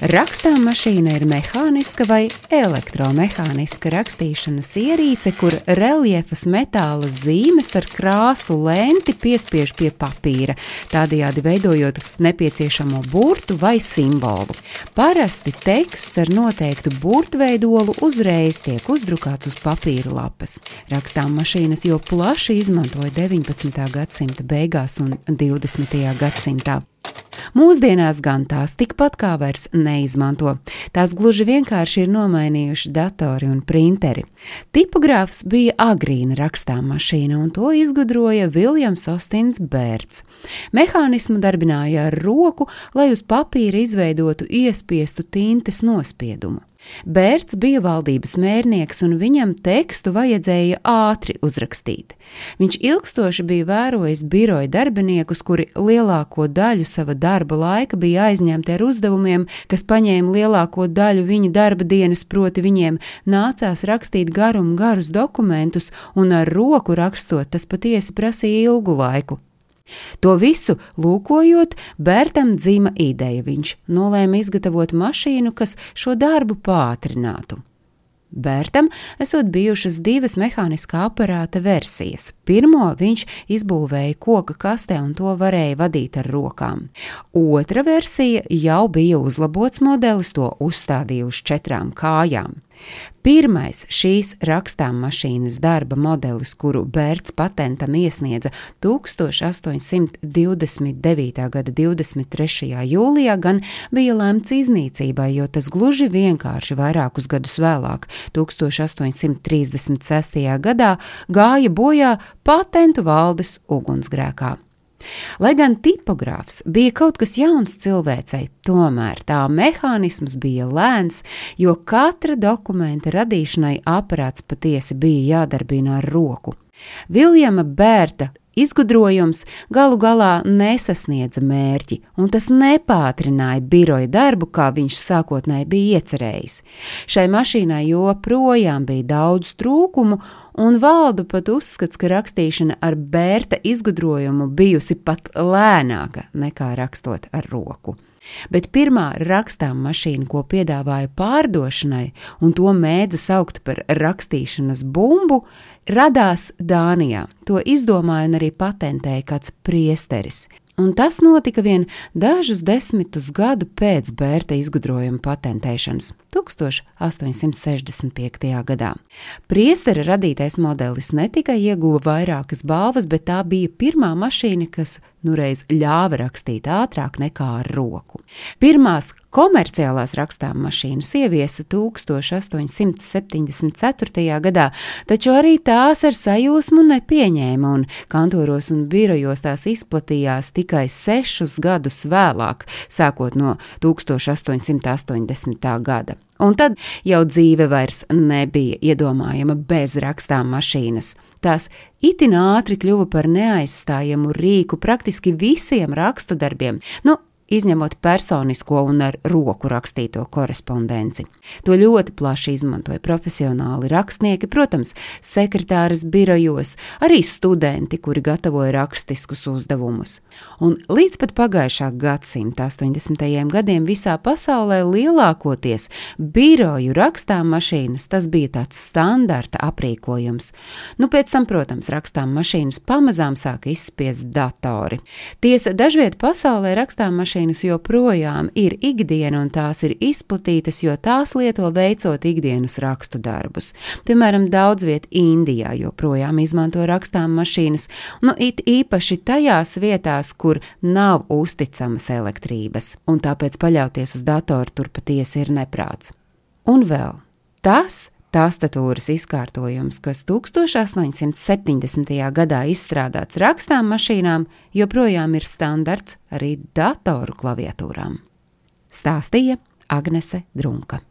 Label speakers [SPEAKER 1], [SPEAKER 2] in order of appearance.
[SPEAKER 1] Rakstām mašīna ir mehāniska vai elektromehāniska rakstīšanas ierīce, kur reliefas metāla zīmes ar krāsu lenti piespiež pie papīra, tādējādi veidojot nepieciešamo burtu vai simbolu. Parasti teksts ar noteiktu burtveidolu uzreiz tiek uzdrukāts uz papīra lapas. Rakstām mašīnas jau plaši izmantoja 19. gadsimta beigās un 20. gadsimtā. Mūsdienās gan tās tikpat kā vairs neizmanto. Tās gluži vienkārši ir nomainījuši datori un printeri. Tipogrāfs bija agrīna rakstām mašīna, un to izgudroja Viljams Ostins Bērts. Mehānismu darbināja ar roku, lai uz papīra izveidotu iespiestu tintes nospiedumu. Bērts bija valdības mērnieks, un viņam tekstu vajadzēja ātri uzrakstīt. Viņš ilgstoši bija vērojis biroja darbiniekus, kuri lielāko daļu sava darba laika bija aizņemti ar uzdevumiem, kas paņēma lielāko daļu viņa darba dienas, proti viņiem nācās rakstīt garumu garus dokumentus, un ar roku rakstot tas patiesi prasīja ilgu laiku. To visu lūkojot, Bērtam dzima ideja. Viņš nolēma izgatavot mašīnu, kas šo darbu pātrinātu. Bērtam esot bijušas divas mehāniskā aparāta versijas. Pirmo viņš izbūvēja koka kastē un to varēja vadīt ar rokām. Otra versija jau bija uzlabots modelis, to uzstādīja uz četrām kājām. Pirmais šīs rakstām mašīnas darba modelis, kuru Bērts patentam iesniedza 1829. gada 23. jūlijā, gan bija lemts iznīcībai, jo tas gluži vienkārši vairākus gadus vēlāk, 1836. gadā, gāja bojā patentu valdes ugunsgrēkā. Lai gan tipogrāfs bija kaut kas jauns cilvēcei, tomēr tā mehānisms bija lēns, jo katra dokumenta radīšanai aparāts patiesi bija jādarbina ar roku. Viljama Bērta Izgudrojums galu galā nesasniedza mērķi, un tas nepātrināja biroja darbu, kā viņš sākotnēji bija iecerējis. Šai mašīnai joprojām bija daudz trūkumu, un valda pat uzskats, ka rakstīšana ar bērta izgudrojumu bijusi pat lēnāka nekā rakstot ar roku. Bet pirmā rakstām mašīna, ko piedāvāja pārdošanai, un to mēdza saukt par rakstīšanas bumbu, radās Dānijā. To izdomāja un arī patentēja kāds priesteris. Un tas notika vien dažus desmitus gadu pēc Bērta izgudrojuma patentēšanas, 1865. gadā. Priestera radītais modelis ne tikai ieguva vairākas balvas, bet tā bija pirmā mašīna, kas nu reiz ļāva rakstīt ātrāk nekā ar roku. Pirmās komerciālās rakstām mašīnas ieviesa 1874. gadā, taču arī tās ar sajūsmu nepieņēma, un kantoros un birojos tās izplatījās tikai sešus gadus vēlāk, sākot no 1880. gada. Un tad jau dzīve vairs nebija iedomājama bez rakstām mašīnas. Tās itin ātri kļuva par neaizstājamu rīku praktiski visiem rakstu darbiem. Nu, izņemot personisko un ar roku rakstīto korespondenci. To ļoti plaši izmantoja profesionāli rakstnieki, protams, sekretāras birojos, arī studenti, kuri gatavoja rakstiskus uzdevumus. Un līdz pat pagājušā gadsimta 80. gadiem visā pasaulē lielākoties biroju rakstām mašīnas tas bija tāds standarta aprīkojums. Nu, pēc tam, protams, rakstām mašīnas pamazām sāka izspiest datori. Tiesa, dažviet pasaulē rakstām mašīnas mašīnas joprojām ir ikdiena un tās ir izplatītas, jo tās lieto veicot ikdienas rakstu darbus. Piemēram, daudz viet Indijā joprojām izmanto rakstām mašīnas, nu it īpaši tajās vietās, kur nav uzticamas elektrības, un tāpēc paļauties uz datoru tur patiesi ir neprāts. Un vēl tas, Tāstatūras izkārtojums, kas 1870. gadā izstrādāts rakstām mašīnām, joprojām ir standarts arī datoru klaviatūrām. Stāstīja Agnese Drunka.